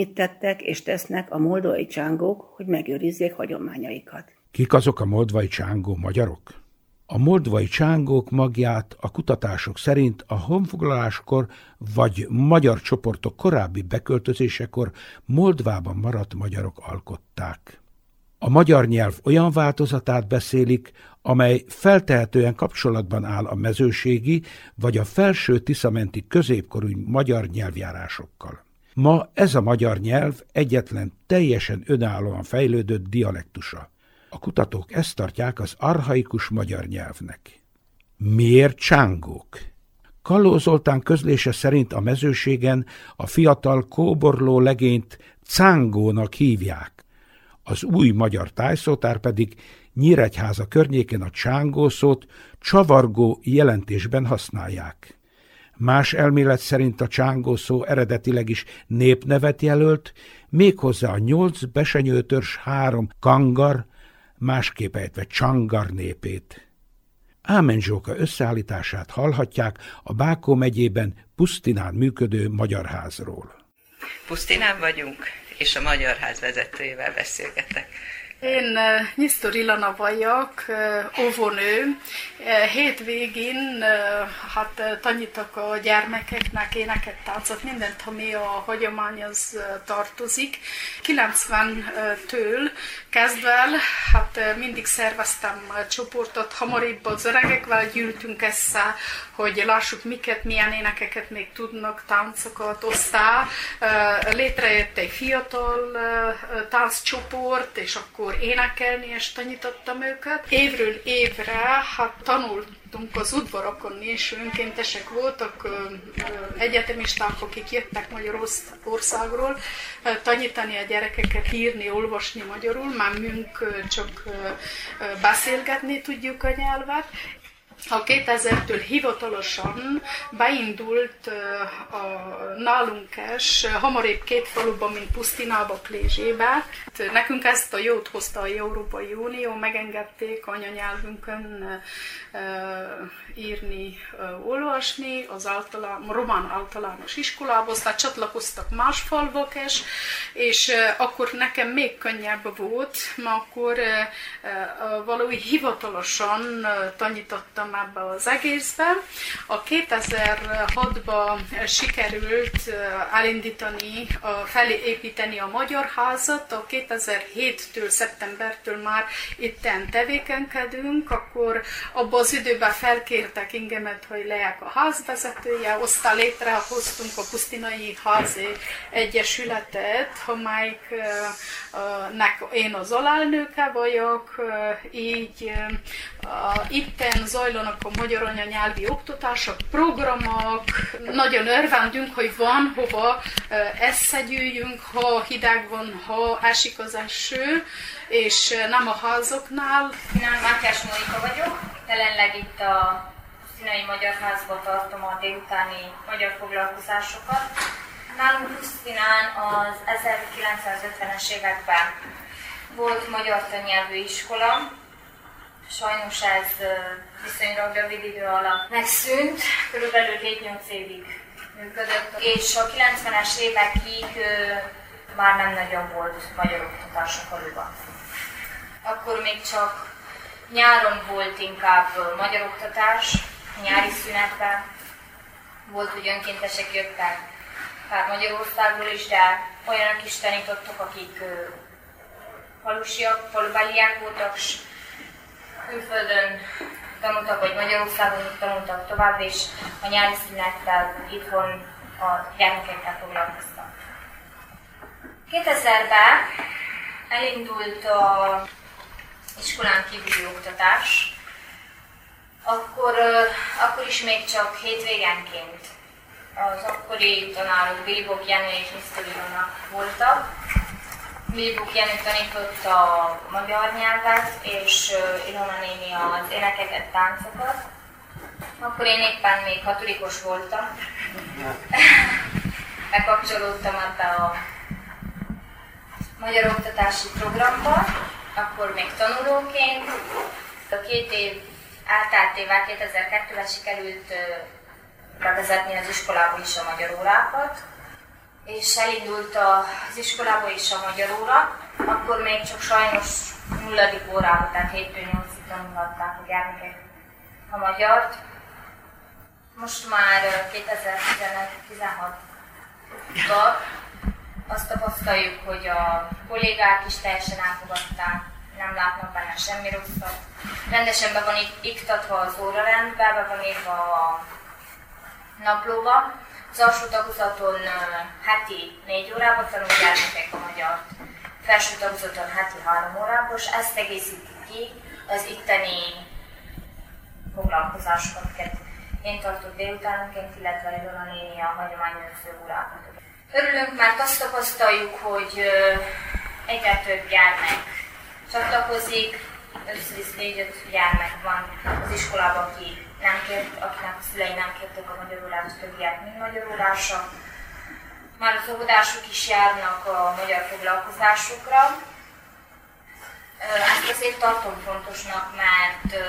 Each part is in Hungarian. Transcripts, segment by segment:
mit tettek és tesznek a moldvai csángók, hogy megőrizzék hagyományaikat. Kik azok a moldvai csángó magyarok? A moldvai csángók magját a kutatások szerint a honfoglaláskor vagy magyar csoportok korábbi beköltözésekor Moldvában maradt magyarok alkották. A magyar nyelv olyan változatát beszélik, amely feltehetően kapcsolatban áll a mezőségi vagy a felső tiszamenti középkorú magyar nyelvjárásokkal. Ma ez a magyar nyelv egyetlen teljesen önállóan fejlődött dialektusa. A kutatók ezt tartják az arhaikus magyar nyelvnek. Miért csángók? Kalló Zoltán közlése szerint a mezőségen a fiatal kóborló legényt cángónak hívják. Az új magyar tájszótár pedig Nyíregyháza környékén a csángószót csavargó jelentésben használják. Más elmélet szerint a csángó szó eredetileg is népnevet jelölt, méghozzá a nyolc besenyőtörs három kangar, másképp ejtve csangar népét. Ámen Zsóka összeállítását hallhatják a Bákó megyében Pusztinán működő Magyar Házról. Pusztinán vagyunk, és a Magyar Ház vezetőjével beszélgetek. Én Nyisztor Ilana vagyok, óvónő. Hétvégén hát tanítok a gyermekeknek éneket, táncot, mindent, ami a hagyományhoz tartozik. 90-től kezdve hát mindig szerveztem csoportot, hamarabb az öregekvel gyűltünk össze, hogy lássuk miket, milyen énekeket még tudnak, táncokat osztá. Létrejött egy fiatal tánccsoport, és akkor akkor énekelni, és tanítottam őket. Évről évre hát tanultunk az udvarokon is, önkéntesek voltak, egyetemisták, akik jöttek Magyarországról, tanítani a gyerekeket írni, olvasni magyarul, már münk csak beszélgetni tudjuk a nyelvet, a 2000-től hivatalosan beindult a nálunk es, hamarébb két faluban, mint Pusztinába, Klézsébe. Nekünk ezt a jót hozta a Európai Unió, megengedték anyanyelvünkön írni, olvasni az általán, román általános iskolába, aztán csatlakoztak más falvak is, és akkor nekem még könnyebb volt, mert akkor valahogy hivatalosan tanítottam ebbe az egészbe. A 2006-ban sikerült elindítani, felépíteni a Magyar Házat, a 2007-től, szeptembertől már itten tevékenykedünk, akkor abban az időben felkértek engemet, hogy lejek a házvezetője, aztán létrehoztunk a Pusztinai Házi Egyesületet, amelyiknek én az alelnöke vagyok, így itten zajlanak a magyar anyanyelvi oktatások, programok, nagyon örvendünk, hogy van hova eszegyüljünk, ha hideg van, ha esik az eső, és nem a házoknál. Én Mátyás Monika vagyok, jelenleg itt a Színai Magyar Házban tartom a délutáni magyar foglalkozásokat. Nálunk Pusztinán az 1950-es években volt magyar tannyelvű iskola, sajnos ez viszonylag rövid idő alatt megszűnt, körülbelül 7-8 évig működött, és a 90-es évekig már nem nagyon volt magyar oktatás a faluban. Akkor még csak nyáron volt inkább magyar oktatás, nyári szünetben. Volt, hogy önkéntesek jöttek hát Magyarországról is, de olyanok is tanítottak, akik falusiak, falubeliek voltak, külföldön tanultak, vagy Magyarországon tanultak tovább, és a nyári szünettel itthon a gyermekekkel foglalkoztak. 2000-ben elindult a iskolán kívüli oktatás, akkor, akkor is még csak hétvégenként az akkori tanárok Bilibok Jenő és Mr. Voltak. Bilibok Jenő tanította a magyar nyelvet, és Ilona néni az énekeket, táncokat. Akkor én éppen még katolikus voltam. Bekapcsolódtam ebbe a magyar oktatási programba, akkor még tanulóként. A két év elteltével 2002-ben sikerült bevezetni az iskolába is a magyar órákat, és elindult az iskolába és a magyar óra, akkor még csak sajnos nulladik órában, tehát 7 8 tanulhatták a gyermekek a magyart. Most már 2016-ban azt tapasztaljuk, hogy a kollégák is teljesen elfogadták, nem látnak benne semmi rosszat. Rendesen be van iktatva az órarendbe, be van írva a naplóba. Az alsó tagozaton heti négy órában tanul gyermekek a magyart, felső tagozaton heti három órában, és ezt egészíti ki az itteni foglalkozásokat, amiket én tartok délutánonként, illetve Ilona néni a hagyományőrző órákat. Örülünk, mert azt tapasztaljuk, hogy egyre több gyermek csatlakozik, is négy-öt gyermek van az iskolában, aki nem kért, akinek a szülei nem kértek a magyarulás, többiek mind magyarulása. Már az óvodások is járnak a magyar foglalkozásokra. Ezt azért tartom fontosnak, mert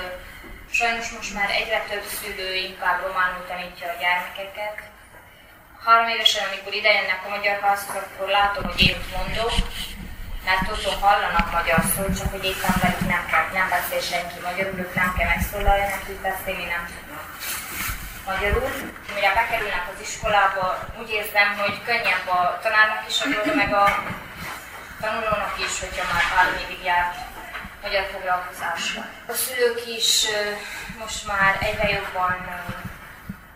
sajnos most már egyre több szülő inkább románul tanítja a gyermekeket. Három évesen, amikor idejönnek a magyar házhoz, akkor látom, hogy én mondok, mert tudom, hallanak magyar szót, csak hogy éppen velük nem, kell, nem beszél senki magyarul, ők nem kell megszólalni, nekik beszélni nem tudnak magyarul. Mire bekerülnek az iskolába, úgy érzem, hogy könnyebb a tanárnak is a dolga, meg a tanulónak is, hogyha már három évig járt magyar foglalkozásra. A szülők is most már egyre jobban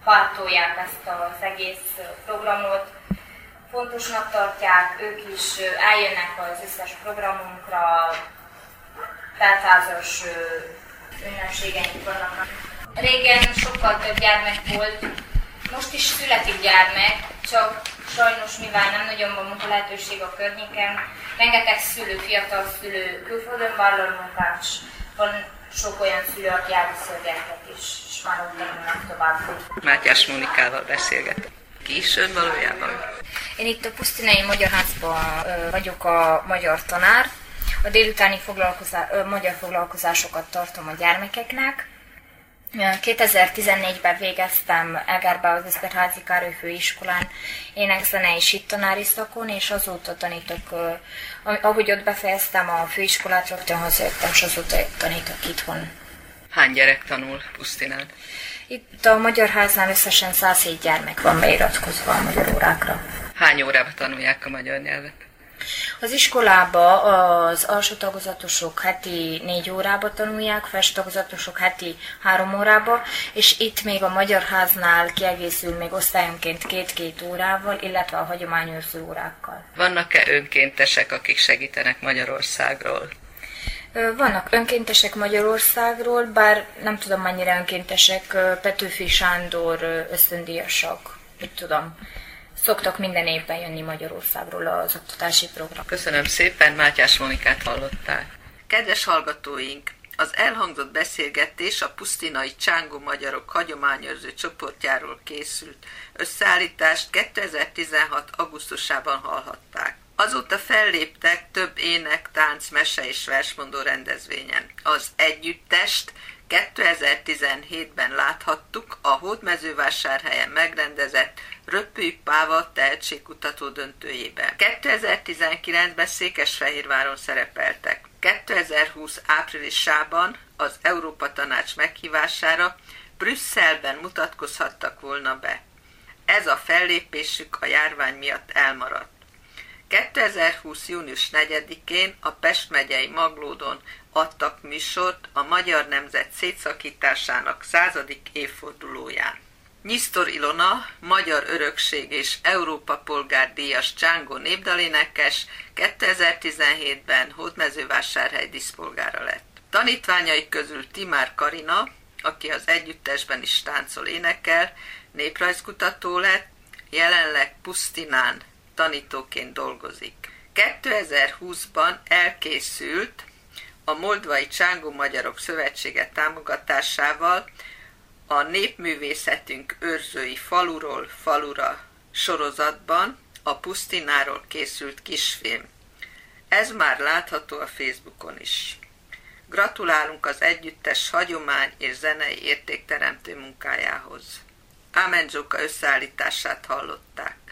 pártolják ezt az egész programot, fontosnak tartják, ők is eljönnek az összes programunkra, feltázas ünnepségeink vannak. Régen sokkal több gyermek volt, most is születik gyermek, csak sajnos mivel nem nagyon van munka lehetőség a környéken, rengeteg szülő, fiatal szülő, külföldön vállal munkás, van sok olyan szülő, aki elviszi a gyereket is, és már ott tanulnak tovább. Mátyás Mónikával beszélgetek. Ki is ön valójában? Én itt a Pusztinai Magyar Házban vagyok a magyar tanár. A délutáni foglalkozá- magyar foglalkozásokat tartom a gyermekeknek. 2014-ben végeztem Egerbe az Eszterházi Károly főiskolán énekzenei tanári szakon, és azóta tanítok, ahogy ott befejeztem a főiskolát, rögtön hazajöttem, és azóta tanítok itthon. Hány gyerek tanul Pusztinán? Itt a Magyar Háznál összesen 107 gyermek van beiratkozva a magyar órákra. Hány órában tanulják a magyar nyelvet? Az iskolába az alsó tagozatosok heti négy órába tanulják, felső tagozatosok heti három órába, és itt még a Magyar Háznál kiegészül még osztályonként két-két órával, illetve a hagyományőrző órákkal. Vannak-e önkéntesek, akik segítenek Magyarországról? Vannak önkéntesek Magyarországról, bár nem tudom mennyire önkéntesek, Petőfi Sándor ösztöndíjasak, mit tudom. Szoktak minden évben jönni Magyarországról az oktatási program. Köszönöm szépen, Mátyás Monikát hallották. Kedves hallgatóink, az elhangzott beszélgetés a pusztinai Csángó Magyarok hagyományőrző csoportjáról készült. Összeállítást 2016. augusztusában hallhatták. Azóta felléptek több ének, tánc, mese és versmondó rendezvényen. Az együttest 2017-ben láthattuk a Hódmezővásárhelyen megrendezett Röpői Páva tehetségkutató döntőjében. 2019-ben Székesfehérváron szerepeltek. 2020 áprilisában az Európa Tanács meghívására Brüsszelben mutatkozhattak volna be. Ez a fellépésük a járvány miatt elmaradt. 2020. június 4-én a Pest megyei Maglódon adtak műsort a Magyar Nemzet szétszakításának századik évfordulóján. Nyisztor Ilona, Magyar Örökség és Európa Polgár Díjas Csángó népdalénekes 2017-ben Hódmezővásárhely diszpolgára lett. Tanítványai közül Timár Karina, aki az együttesben is táncol énekel, néprajzkutató lett, jelenleg Pusztinán tanítóként dolgozik. 2020-ban elkészült a Moldvai Csángó Magyarok Szövetsége támogatásával a Népművészetünk őrzői faluról falura sorozatban a Pusztináról készült kisfilm. Ez már látható a Facebookon is. Gratulálunk az együttes hagyomány és zenei értékteremtő munkájához. Ámen összeállítását hallották.